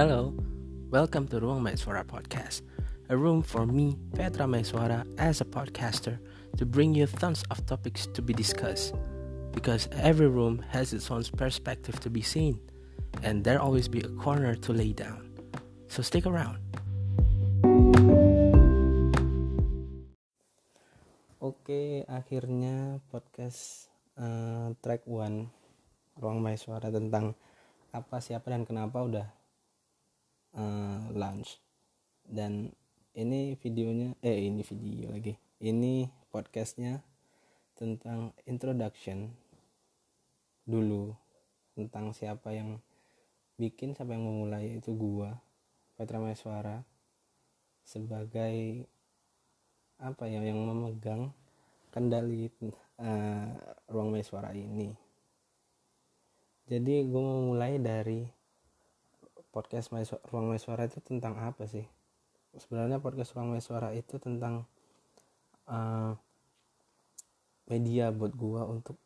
Hello, welcome to Ruang Maiswara Podcast, a room for me, Petra Maiswara, as a podcaster, to bring you tons of topics to be discussed. Because every room has its own perspective to be seen, and there always be a corner to lay down. So stick around. Oke, akhirnya podcast uh, track one Ruang Maiswara tentang apa siapa dan kenapa udah uh, launch. Dan ini videonya eh ini video lagi. Ini podcastnya tentang introduction dulu. Tentang siapa yang bikin siapa yang memulai itu gua Petra Maiswara sebagai apa ya yang memegang kendali uh, ruang Maiswara ini. Jadi gue mau mulai dari podcast ruang Maiswara itu tentang apa sih? Sebenarnya podcast ruang Maiswara itu tentang uh, media buat gue untuk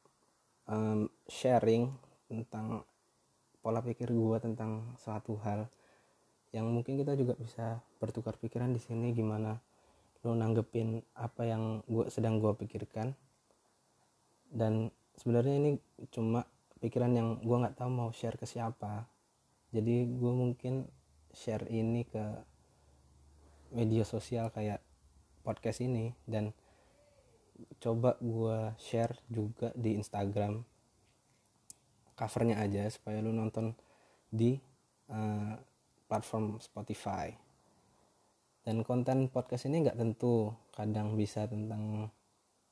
um, sharing tentang pola pikir gue tentang suatu hal yang mungkin kita juga bisa bertukar pikiran di sini gimana lo nanggepin apa yang gue sedang gue pikirkan. Dan sebenarnya ini cuma pikiran yang gue nggak tahu mau share ke siapa jadi gue mungkin share ini ke media sosial kayak podcast ini dan coba gue share juga di Instagram covernya aja supaya lu nonton di uh, platform Spotify. Dan konten podcast ini nggak tentu. Kadang bisa tentang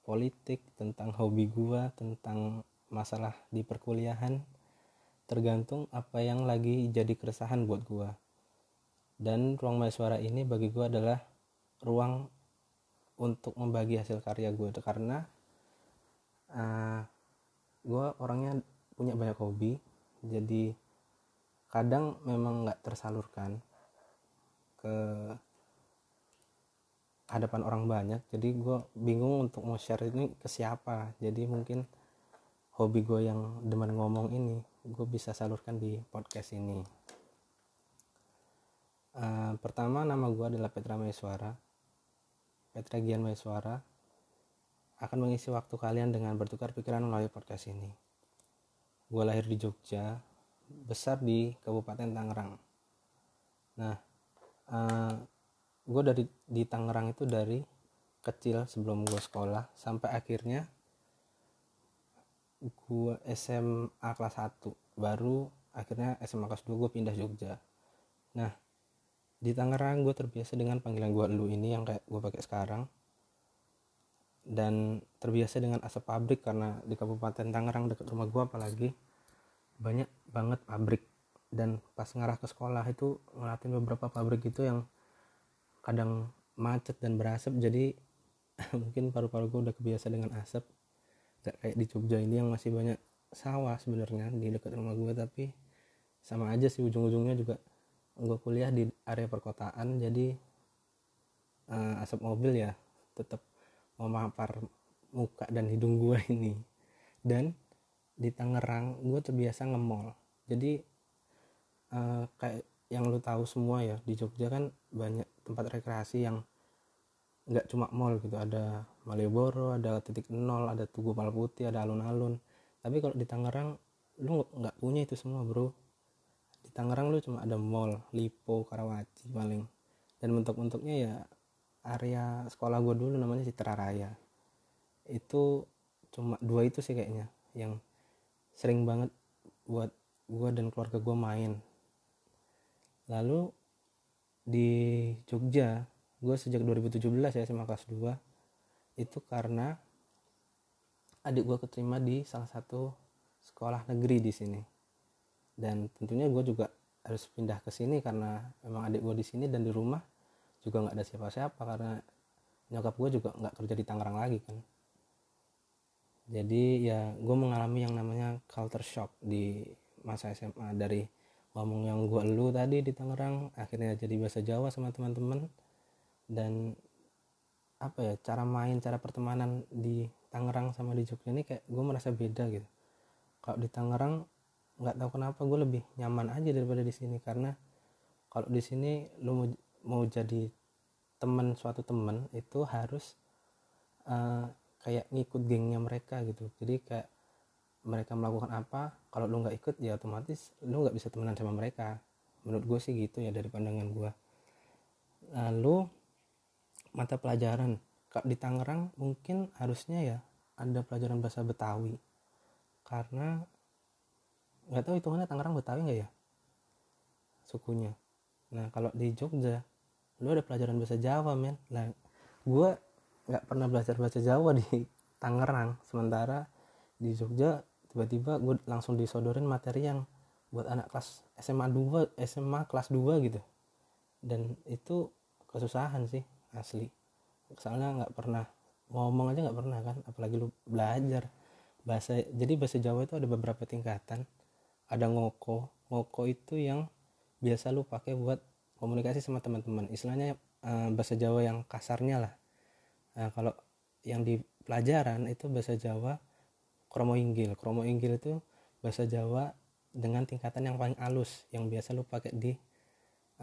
politik tentang hobi gue tentang masalah di perkuliahan tergantung apa yang lagi jadi keresahan buat gua. Dan ruang mahasiswa ini bagi gua adalah ruang untuk membagi hasil karya gue karena uh, eh, gue orangnya punya banyak hobi jadi kadang memang nggak tersalurkan ke hadapan orang banyak. Jadi gue bingung untuk mau share ini ke siapa. Jadi mungkin hobi gue yang demen ngomong ini gue bisa salurkan di podcast ini. Uh, pertama nama gue adalah Petra Maiswara. Petra Gian Maiswara akan mengisi waktu kalian dengan bertukar pikiran melalui podcast ini. Gue lahir di Jogja besar di Kabupaten Tangerang. Nah uh, eh, gue dari di Tangerang itu dari kecil sebelum gue sekolah sampai akhirnya gue SMA kelas 1 baru akhirnya SMA kelas 2 gue pindah Jogja. Nah di Tangerang gue terbiasa dengan panggilan gue lu ini yang kayak gue pakai sekarang. Dan terbiasa dengan asap pabrik karena di Kabupaten Tangerang dekat rumah gue apalagi banyak banget pabrik. Dan pas ngarah ke sekolah itu ngeliatin beberapa pabrik itu yang kadang macet dan berasap. Jadi mungkin paru-paru gue udah kebiasa dengan asap gak kayak di Jogja ini yang masih banyak sawah sebenarnya di dekat rumah gue tapi sama aja sih ujung-ujungnya juga gue kuliah di area perkotaan jadi uh, asap mobil ya tetap memapar muka dan hidung gue ini. Dan di Tangerang gue terbiasa nge-mall. Jadi uh, kayak yang lu tahu semua ya di Jogja kan banyak tempat rekreasi yang nggak cuma mall gitu ada Malioboro ada titik nol ada Tugu Putih ada alun-alun. Tapi kalau di Tangerang lu nggak punya itu semua bro. Di Tangerang lu cuma ada mall Lipo Karawaci paling. Dan bentuk-bentuknya ya area sekolah gue dulu namanya Citra Raya itu cuma dua itu sih kayaknya yang sering banget buat gue dan keluarga gue main. Lalu di Jogja gue sejak 2017 ya SMA kelas 2 itu karena adik gue keterima di salah satu sekolah negeri di sini. Dan tentunya gue juga harus pindah ke sini karena memang adik gue di sini dan di rumah juga nggak ada siapa-siapa karena nyokap gue juga nggak kerja di Tangerang lagi kan. Jadi ya gue mengalami yang namanya culture shock di masa SMA dari ngomong yang gue lu tadi di Tangerang akhirnya jadi bahasa Jawa sama teman-teman dan apa ya cara main cara pertemanan di Tangerang sama di Jogja ini kayak gue merasa beda gitu. Kalau di Tangerang nggak tahu kenapa gue lebih nyaman aja daripada di sini. Karena kalau di sini lu mau mau jadi teman suatu teman itu harus uh, kayak ngikut gengnya mereka gitu. Jadi kayak mereka melakukan apa kalau lu nggak ikut ya otomatis lu nggak bisa temenan sama mereka. Menurut gue sih gitu ya dari pandangan gue lalu mata pelajaran. Di Tangerang mungkin harusnya ya ada pelajaran bahasa Betawi. Karena nggak tahu hitungannya Tangerang Betawi nggak ya? Sukunya. Nah kalau di Jogja lu ada pelajaran bahasa Jawa men. Nah gue nggak pernah belajar bahasa Jawa di Tangerang. Sementara di Jogja tiba-tiba gue langsung disodorin materi yang buat anak kelas SMA 2 SMA kelas 2 gitu. Dan itu kesusahan sih asli. Soalnya nggak pernah ngomong aja nggak pernah kan apalagi lu belajar. Bahasa jadi bahasa Jawa itu ada beberapa tingkatan. Ada ngoko. Ngoko itu yang biasa lu pakai buat komunikasi sama teman-teman. Istilahnya uh, bahasa Jawa yang kasarnya lah. Nah, kalau yang di pelajaran itu bahasa Jawa kromo inggil. Kromo inggil itu bahasa Jawa dengan tingkatan yang paling halus yang biasa lu pakai di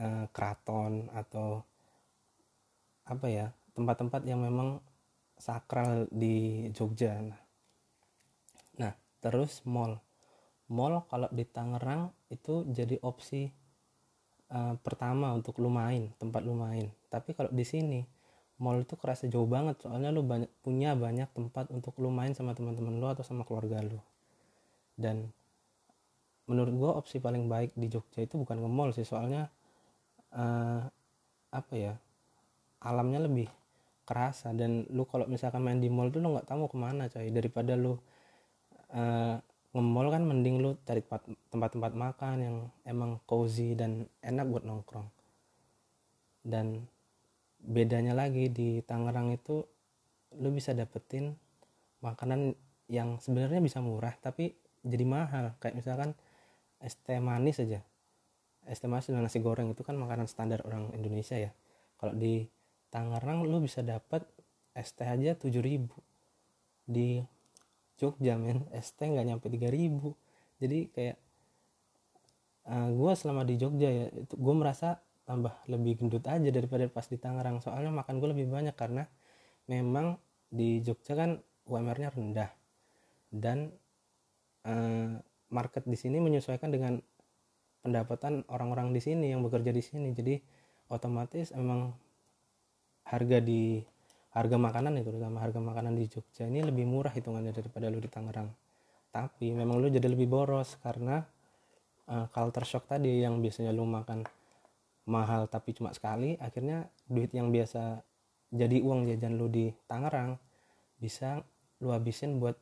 uh, keraton atau apa ya tempat-tempat yang memang sakral di Jogja. Nah, nah terus mall. Mall kalau di Tangerang itu jadi opsi uh, pertama untuk lu main tempat lu main tapi kalau di sini mall itu kerasa jauh banget soalnya lu banyak punya banyak tempat untuk lu main sama teman-teman lu atau sama keluarga lu. Dan menurut gua opsi paling baik di Jogja itu bukan ke mall sih soalnya uh, apa ya alamnya lebih kerasa. Dan lu kalau misalkan main di mall tuh lu nggak tahu mau ke mana coy. Daripada lu uh, nge-mall kan mending lu cari tempat-tempat makan yang emang cozy dan enak buat nongkrong. Dan bedanya lagi di Tangerang itu lu bisa dapetin makanan yang sebenarnya bisa murah tapi jadi mahal. Kayak misalkan es teh manis aja. Es teh manis dan nasi goreng itu kan makanan standar orang Indonesia ya. Kalau di Tangerang lu bisa dapat teh aja 7000 di Jogja men teh nggak nyampe 3000 jadi kayak uh, eh, gue selama di Jogja ya itu gue merasa tambah lebih gendut aja daripada pas di Tangerang. Soalnya makan gue lebih banyak karena memang di Jogja kan UMR-nya rendah. Dan uh, market di sini menyesuaikan dengan pendapatan orang-orang di sini yang bekerja di sini. Jadi otomatis emang harga di harga makanan itu terutama harga makanan di Jogja ini lebih murah hitungannya daripada lu di Tangerang. Tapi memang lu jadi lebih boros karena uh, culture shock tadi yang biasanya lu makan mahal tapi cuma sekali akhirnya duit yang biasa jadi uang jajan lu di Tangerang bisa lu habisin buat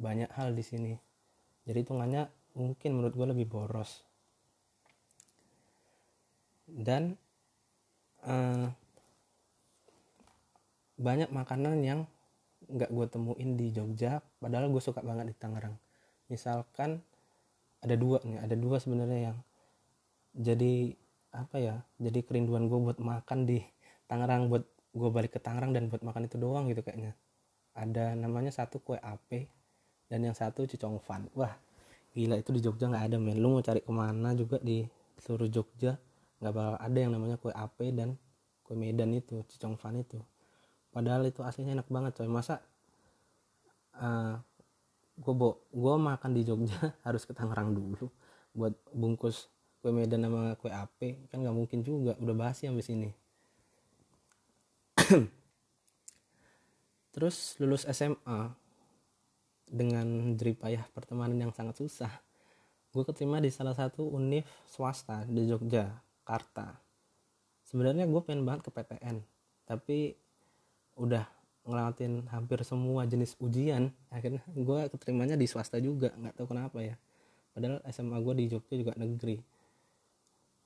banyak hal di sini. Jadi hitungannya mungkin menurut gue lebih boros. Dan uh, banyak makanan yang nggak gue temuin di Jogja padahal gue suka banget di Tangerang. Misalkan ada dua nih ada dua sebenarnya yang jadi apa ya jadi kerinduan gue buat makan di Tangerang buat gue balik ke Tangerang dan buat makan itu doang gitu kayaknya. Ada namanya satu kue ape dan yang satu cicong fan wah gila itu di Jogja nggak ada men. Lu mau cari ke mana juga di seluruh Jogja nggak bakal ada yang namanya kue ape dan kue Medan itu cicong fan itu padahal itu aslinya enak banget coy. Masa uh, eh, gue bo gue makan di Jogja harus ke Tangerang dulu buat bungkus kue Medan sama kue ape? Kan nggak mungkin juga. Udah basi sampai sini. Terus lulus SMA dengan jeripayah pertemanan yang sangat susah. Gue keterima di salah satu univ swasta di Jogja Karta. Sebenarnya gue pengen banget ke PTN tapi udah ngelawatin hampir semua jenis ujian akhirnya gue keterimanya di swasta juga nggak tahu kenapa ya. Padahal SMA gue di Jogja juga negeri.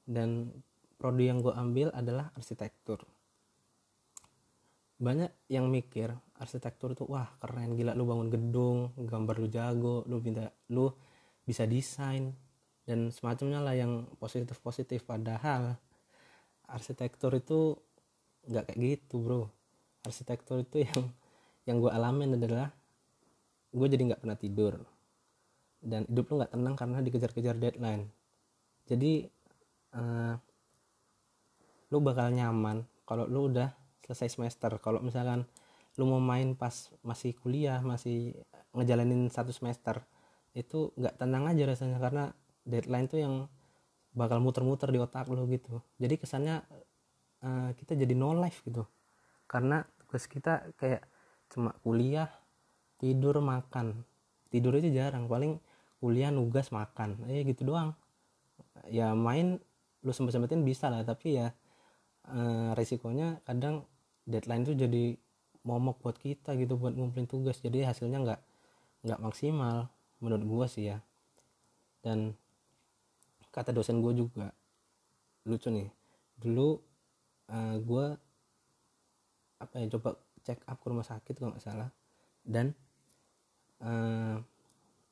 Dan prodi yang gue ambil adalah arsitektur. Banyak yang mikir arsitektur itu wah keren gila lu bangun gedung gambar lu jago lu bisa lu bisa desain. Dan semacamnya lah yang positif positif padahal arsitektur itu nggak kayak gitu bro arsitektur itu yang yang gue alamin adalah gue jadi nggak pernah tidur. Dan hidup lu nggak tenang karena dikejar-kejar deadline. Jadi uh, lu bakal nyaman kalau lu udah selesai semester. Kalau misalkan lu mau main pas masih kuliah masih ngejalanin satu semester itu nggak tenang aja rasanya. Karena deadline tuh yang bakal muter-muter di otak lu gitu. Jadi kesannya uh, kita jadi no life gitu. Karena tugas kita kayak cuma kuliah tidur makan. Tidur itu jarang paling kuliah nugas makan. Eh gitu doang. Ya main lu sempet sempetin bisa lah tapi ya uh, resikonya kadang deadline tuh jadi momok buat kita gitu buat ngumpulin tugas. Jadi hasilnya nggak nggak maksimal menurut gua sih ya. Dan kata dosen gue juga lucu nih. Dulu uh, eh, gue apa ya coba check up ke rumah sakit kalau nggak salah. Dan uh,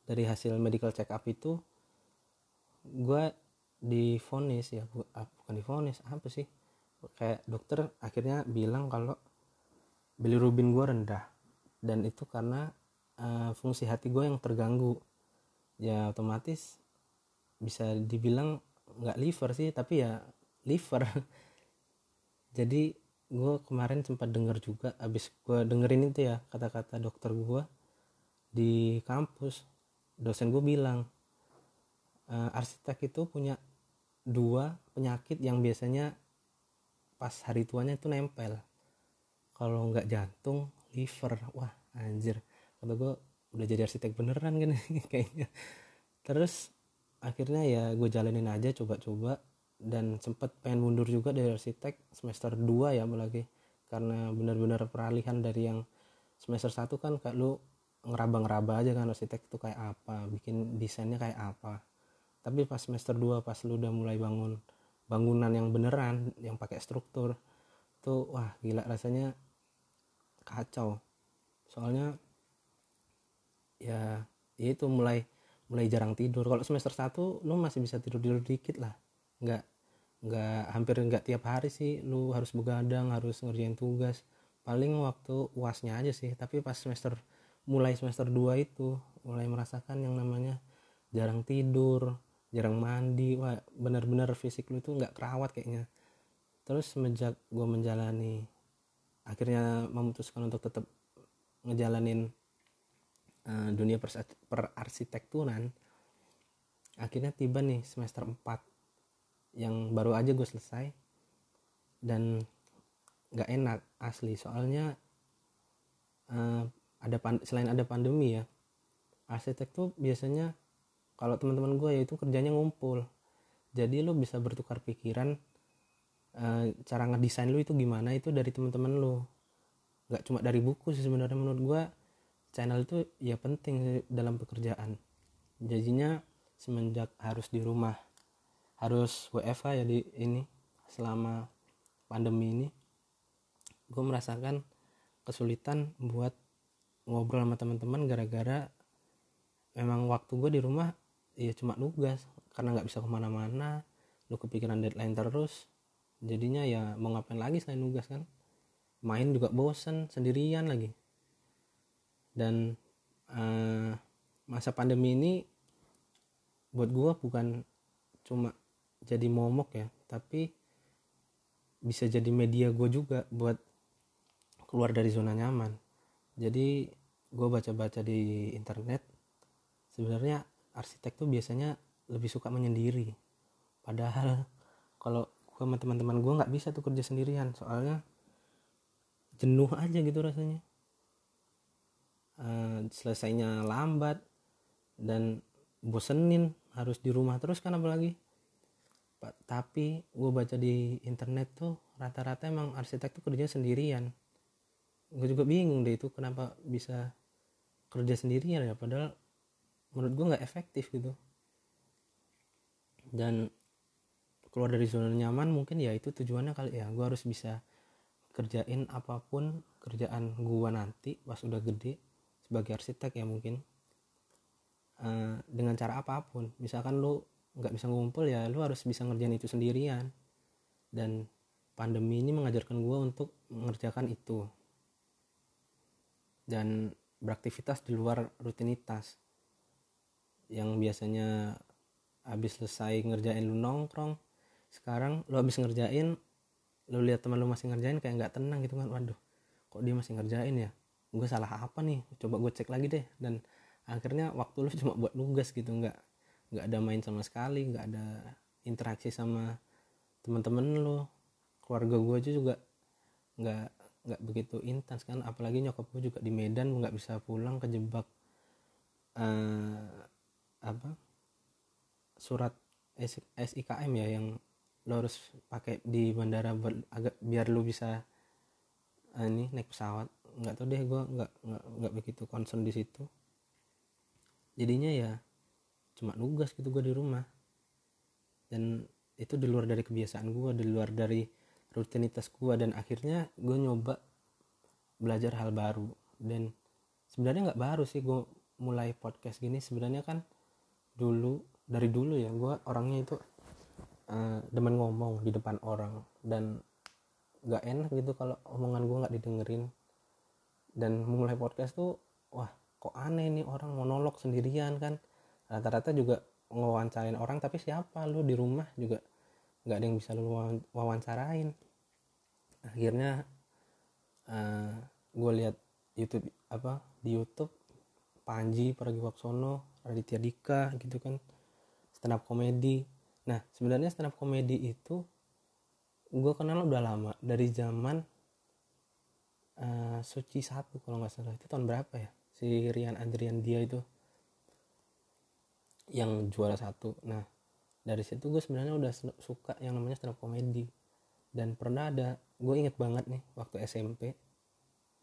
dari hasil medical check up itu gue difonis ya ah, bukan difonis apa sih? Kayak dokter akhirnya bilang kalau bilirubin gue rendah. Dan itu karena uh, fungsi hati gue yang terganggu. Ya otomatis bisa dibilang nggak liver sih tapi ya liver. Jadi gue kemarin sempat denger juga abis gue dengerin itu ya kata-kata dokter gue di kampus. Dosen gue bilang e, arsitek itu punya dua penyakit yang biasanya pas hari tuanya itu nempel. Kalau nggak jantung liver. Wah anjir. Kata gue udah jadi arsitek beneran kan kayaknya. Terus akhirnya ya gue jalanin aja coba-coba dan sempet pengen mundur juga dari arsitek semester 2 ya apalagi karena benar-benar peralihan dari yang semester 1 kan kayak lu ngeraba-ngeraba aja kan arsitek itu kayak apa bikin desainnya kayak apa. Tapi pas semester 2 pas lu udah mulai bangun bangunan yang beneran yang pakai struktur tuh wah gila rasanya kacau. Soalnya ya, ya itu mulai mulai jarang tidur. Kalau semester 1 lu masih bisa tidur tidur dikit lah nggak nggak hampir nggak tiap hari sih. Lu harus begadang harus ngerjain tugas. Paling waktu uasnya aja sih. Tapi pas semester mulai semester 2 itu mulai merasakan yang namanya jarang tidur jarang mandi. Wah benar-benar fisik lu itu nggak kerawat kayaknya. Terus semenjak gue menjalani akhirnya memutuskan untuk tetap ngejalanin uh, dunia perarsitekturan akhirnya tiba nih semester 4 yang baru aja gue selesai. Dan nggak enak asli soalnya uh, ada selain ada pandemi ya arsitek tuh biasanya kalau teman-teman gue ya itu kerjanya ngumpul. Jadi lo bisa bertukar pikiran uh, cara ngedesain lo itu gimana itu dari teman-teman lo nggak cuma dari buku sih sebenarnya menurut gue channel itu ya penting dalam pekerjaan. Jadinya semenjak harus di rumah harus WFH ya di ini selama pandemi ini. Gue merasakan kesulitan buat ngobrol sama teman-teman gara-gara memang waktu gue di rumah ya cuma nugas karena nggak bisa ke mana-mana lu kepikiran deadline terus jadinya ya mau ngapain lagi selain nugas kan? Main juga bosen sendirian lagi. Dan uh, masa pandemi ini buat gue bukan cuma jadi momok ya. Tapi bisa jadi media gue juga buat keluar dari zona nyaman. Jadi gue baca-baca di internet sebenarnya arsitek tuh biasanya lebih suka menyendiri. Padahal kalau gue sama teman-teman gue nggak bisa tuh kerja sendirian soalnya jenuh aja gitu rasanya. Uh, selesainya lambat dan bosenin harus di rumah terus kan apalagi tapi gue baca di internet tuh rata-rata emang arsitek tuh kerja sendirian. Gue juga bingung deh itu kenapa bisa kerja sendirian ya padahal menurut gue nggak efektif gitu. Dan keluar dari zona nyaman mungkin ya itu tujuannya kali ya. Gue harus bisa kerjain apa pun kerjaan gue nanti pas udah gede sebagai arsitek ya mungkin. Uh, dengan cara apa pun. Misalkan lu nggak bisa ngumpul ya lu harus bisa ngerjain itu sendirian. Dan pandemi ini mengajarkan gue untuk mengerjakan itu. Dan beraktivitas di luar rutinitas. Yang biasanya habis selesai ngerjain lu nongkrong sekarang lu habis ngerjain lu lihat teman lu masih ngerjain kayak nggak tenang gitu kan. Waduh kok dia masih ngerjain ya? Gue salah apa nih? Coba gue cek lagi deh. Dan akhirnya waktu lu cuma buat nugas gitu nggak nggak ada main sama sekali nggak ada interaksi sama teman-teman lu keluarga gue aja juga nggak nggak begitu intens kan. Apalagi nyokap gue juga di Medan nggak bisa pulang kejebak uh, apa surat SIKM ya yang lo harus pakai di bandara buat agak biar lo bisa uh, ini naik pesawat. Nggak tahu deh gue nggak nggak begitu concern di situ. Jadinya ya cuma nugas gitu gue di rumah. Dan itu di luar dari kebiasaan gue di luar dari rutinitas gue dan akhirnya gue nyoba belajar hal baru. Dan sebenarnya nggak baru sih gue mulai podcast gini. Sebenarnya kan dulu dari dulu ya gue orangnya itu uh, demen ngomong di depan orang. Dan nggak enak gitu kalau omongan gue nggak didengerin. Dan mulai podcast tuh wah kok aneh nih orang monolog sendirian kan rata-rata juga ngewawancarain orang tapi siapa? Lu di rumah juga nggak ada yang bisa lu wawancarain. Akhirnya uh, eh, gue lihat YouTube apa di YouTube Panji Pragiwaksono Raditya Dika gitu kan stand up komedi. Nah sebenarnya stand up komedi itu gue kenal udah lama dari zaman uh, Suci satu kalau nggak salah. Itu tahun berapa ya? Si Rian Adrian dia itu yang juara satu. Nah dari situ gue sebenarnya udah suka yang namanya stand up komedi dan pernah ada gue inget banget nih waktu SMP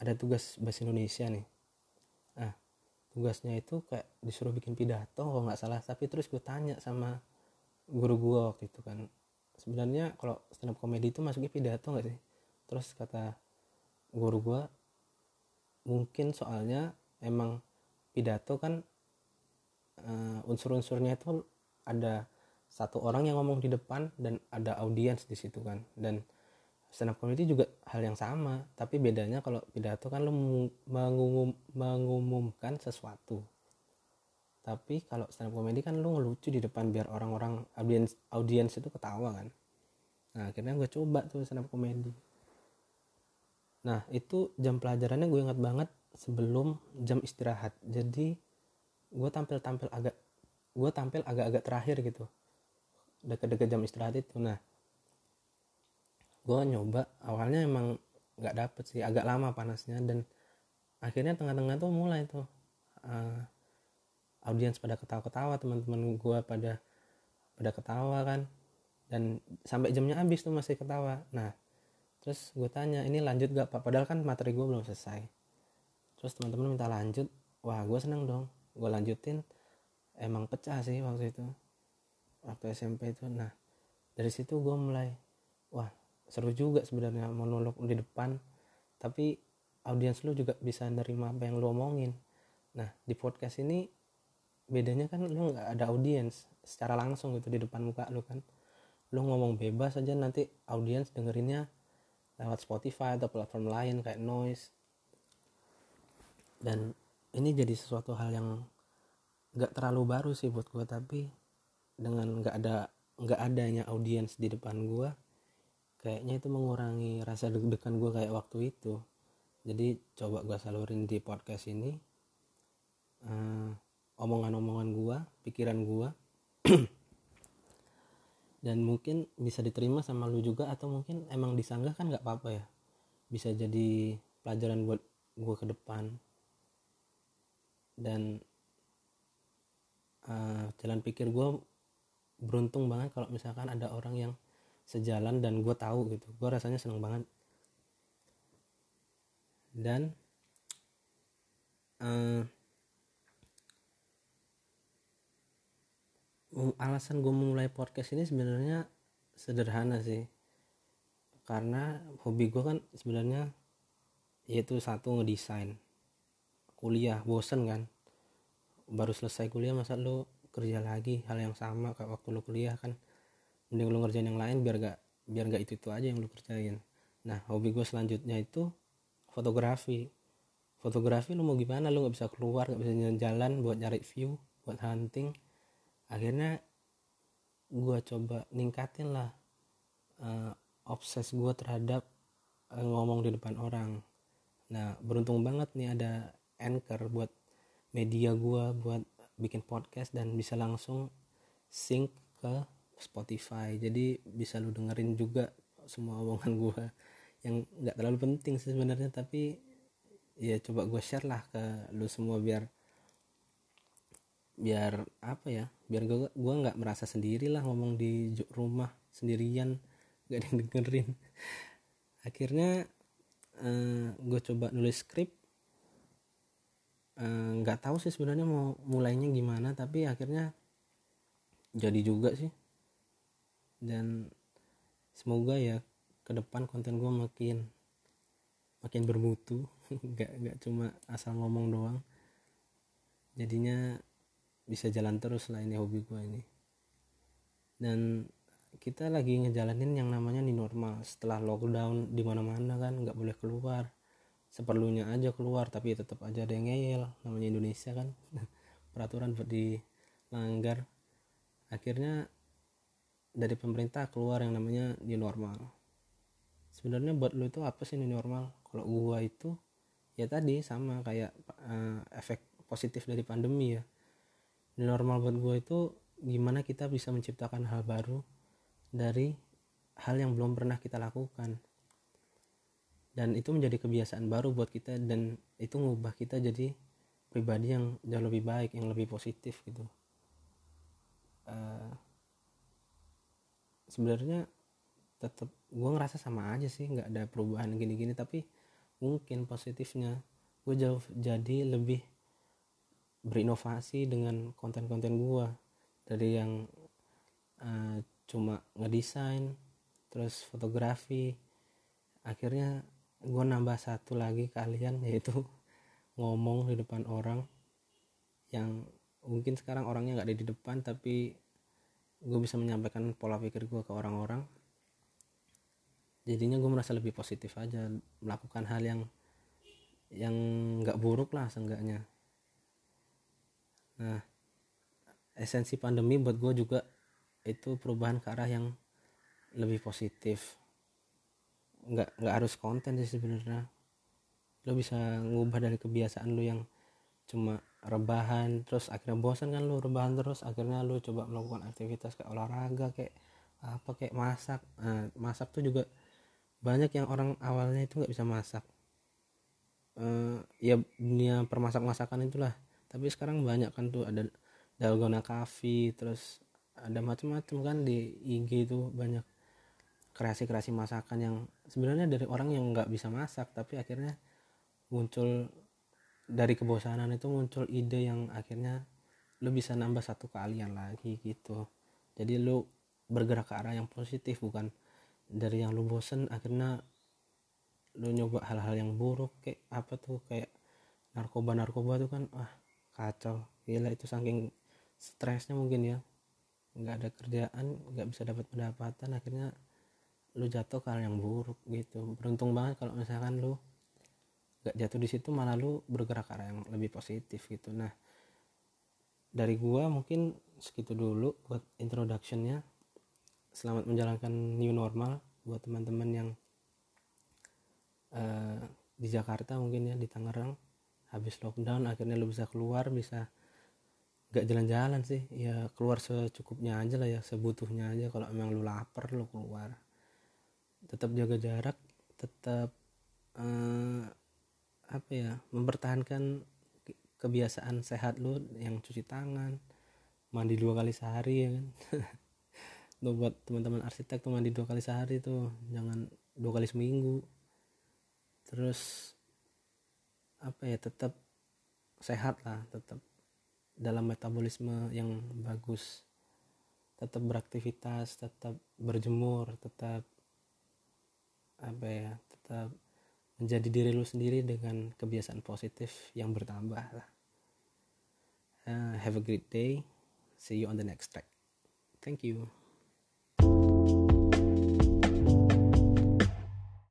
ada tugas bahasa Indonesia nih. Nah tugasnya itu kayak disuruh bikin pidato kalau nggak salah. Tapi terus gue tanya sama guru gue waktu itu kan sebenarnya kalau stand up komedi itu masuknya pidato nggak sih? Terus kata guru gue mungkin soalnya emang pidato kan uh, unsur-unsurnya itu ada satu orang yang ngomong di depan dan ada audiens di situ kan. Dan stand up comedy juga hal yang sama tapi bedanya kalau pidato kan lo mengumum, mengumumkan sesuatu. Tapi kalau stand up comedy kan lo ngelucu di depan biar orang-orang audiens audiens itu ketawa kan. Nah akhirnya gue coba tuh stand up comedy. Nah itu jam pelajarannya gue ingat banget sebelum jam istirahat. Jadi gue tampil tampil agak gue tampil agak-agak terakhir gitu. Deket-deket jam istirahat itu. Nah gue nyoba awalnya emang nggak dapet sih. Agak lama panasnya dan akhirnya tengah-tengah tuh mulai tuh uh, audiens pada ketawa-ketawa teman-teman gue pada pada ketawa kan. Dan sampai jamnya habis tuh masih ketawa. Nah terus gue tanya ini lanjut gak pak? Padahal kan materi gue belum selesai. Terus teman-teman minta lanjut wah gue seneng dong gue lanjutin. Emang pecah sih waktu itu. Waktu SMP itu. Nah dari situ gue mulai wah seru juga sebenarnya monolog di depan. Tapi audiens lu juga bisa nerima apa yang lu omongin. Nah di podcast ini bedanya kan lu nggak ada audiens secara langsung gitu di depan muka lu kan. Lu ngomong bebas aja nanti audiens dengerinnya lewat Spotify atau platform lain kayak noise. Dan ini jadi sesuatu hal yang nggak terlalu baru sih buat gue tapi dengan nggak ada nggak adanya audiens di depan gue kayaknya itu mengurangi rasa deg-degan gue kayak waktu itu. Jadi coba gue salurin di podcast ini uh, omongan-omongan gue pikiran gue dan mungkin bisa diterima sama lu juga atau mungkin emang disanggah kan nggak apa-apa ya. Bisa jadi pelajaran buat gue ke depan dan uh, jalan pikir gue beruntung banget kalau misalkan ada orang yang sejalan dan gue tahu gitu. Gue rasanya seneng banget. Dan uh, alasan gue mulai podcast ini sebenarnya sederhana sih. Karena hobi gue kan sebenarnya yaitu satu ngedesain kuliah bosen kan. Baru selesai kuliah masa lu kerja lagi? Hal yang sama kayak waktu lu kuliah kan. Mending lu ngerjain yang lain biar gak biar gak itu itu aja yang lu kerjain. Nah hobi gue selanjutnya itu fotografi. Fotografi lu mau gimana? Lu nggak bisa keluar nggak bisa jalan-jalan buat nyari view buat hunting. Akhirnya gue coba ningkatin lah uh, obses gue terhadap uh, ngomong di depan orang. Nah beruntung banget nih ada anchor buat media gue buat bikin podcast dan bisa langsung sync ke Spotify. Jadi bisa lu dengerin juga semua omongan gue yang nggak terlalu penting sih sebenarnya tapi ya coba gue share lah ke lu semua biar biar apa ya biar gue gue nggak merasa sendiri lah ngomong di rumah sendirian yang dengerin. Akhirnya uh, eh, gue coba nulis skrip nggak uh, tahu sih sebenarnya mau mulainya gimana tapi akhirnya jadi juga sih. Dan semoga ya ke depan konten gue makin makin bermutu. Nggak nggak cuma asal ngomong doang. Jadinya bisa jalan terus lah ini hobi gue ini. Dan kita lagi ngejalanin yang namanya di normal. Setelah lockdown di mana-mana kan nggak boleh keluar seperlunya aja keluar tapi tetap aja ada yang ngeyel namanya Indonesia kan. Peraturan buat dilanggar akhirnya dari pemerintah keluar yang namanya new normal. Sebenarnya buat lo itu apa sih new normal? Kalau gua itu ya tadi sama kayak uh, efek positif dari pandemi ya. New normal buat gua itu gimana kita bisa menciptakan hal baru dari hal yang belum pernah kita lakukan dan itu menjadi kebiasaan baru buat kita dan itu ngubah kita jadi pribadi yang jauh lebih baik yang lebih positif gitu. Uh, sebenarnya tetap gue ngerasa sama aja sih nggak ada perubahan gini-gini tapi mungkin positifnya. Gue jauh jadi lebih berinovasi dengan konten-konten gue dari yang uh, cuma ngedesain terus fotografi akhirnya gue nambah satu lagi kalian yaitu ngomong di depan orang yang mungkin sekarang orangnya nggak ada di depan tapi gue bisa menyampaikan pola pikir gue ke orang-orang. Jadinya gue merasa lebih positif aja melakukan hal yang yang nggak buruk lah seenggaknya. Nah esensi pandemi buat gue juga itu perubahan ke arah yang lebih positif nggak nggak harus konten sih sebenarnya. Lo bisa ngubah dari kebiasaan lo yang cuma rebahan terus akhirnya bosan kan lu rebahan terus akhirnya lu coba melakukan aktivitas kayak olahraga kayak apa kayak masak. Nah, masak tuh juga banyak yang orang awalnya itu nggak bisa masak. Uh, ya dunia permasak masakan itulah. Tapi sekarang banyak kan tuh ada dalgona coffee terus ada macam-macam kan di IG itu banyak kreasi-kreasi masakan yang sebenarnya dari orang yang nggak bisa masak tapi akhirnya muncul dari kebosanan itu muncul ide yang akhirnya lu bisa nambah satu kalian lagi gitu. Jadi lu bergerak ke arah yang positif bukan dari yang lu bosen akhirnya lu nyoba hal-hal yang buruk kayak apa tuh kayak narkoba narkoba tuh kan ah kacau. Gila itu saking stresnya mungkin ya. Nggak ada kerjaan nggak bisa dapat pendapatan akhirnya lu jatuh ke hal yang buruk gitu. Beruntung banget kalau misalkan lu gak jatuh di situ malah lu bergerak ke arah yang lebih positif gitu. Nah dari gua mungkin segitu dulu buat introductionnya. Selamat menjalankan new normal buat teman-teman yang uh, di Jakarta mungkin ya di Tangerang. Habis lockdown akhirnya lu bisa keluar bisa gak jalan-jalan sih. Ya keluar secukupnya aja lah ya sebutuhnya aja. Kalau emang lu lapar lu keluar tetap jaga jarak tetap uh, apa ya mempertahankan kebiasaan sehat lu yang cuci tangan mandi dua kali sehari ya kan? Tuh buat teman-teman arsitek tuh mandi dua kali sehari tuh jangan dua kali seminggu. Terus apa ya tetap sehat lah tetap dalam metabolisme yang bagus. Tetap beraktivitas tetap berjemur tetap apa ya tetap menjadi diri lu sendiri dengan kebiasaan positif yang bertambah lah. Uh, have a great day. See you on the next track. Thank you.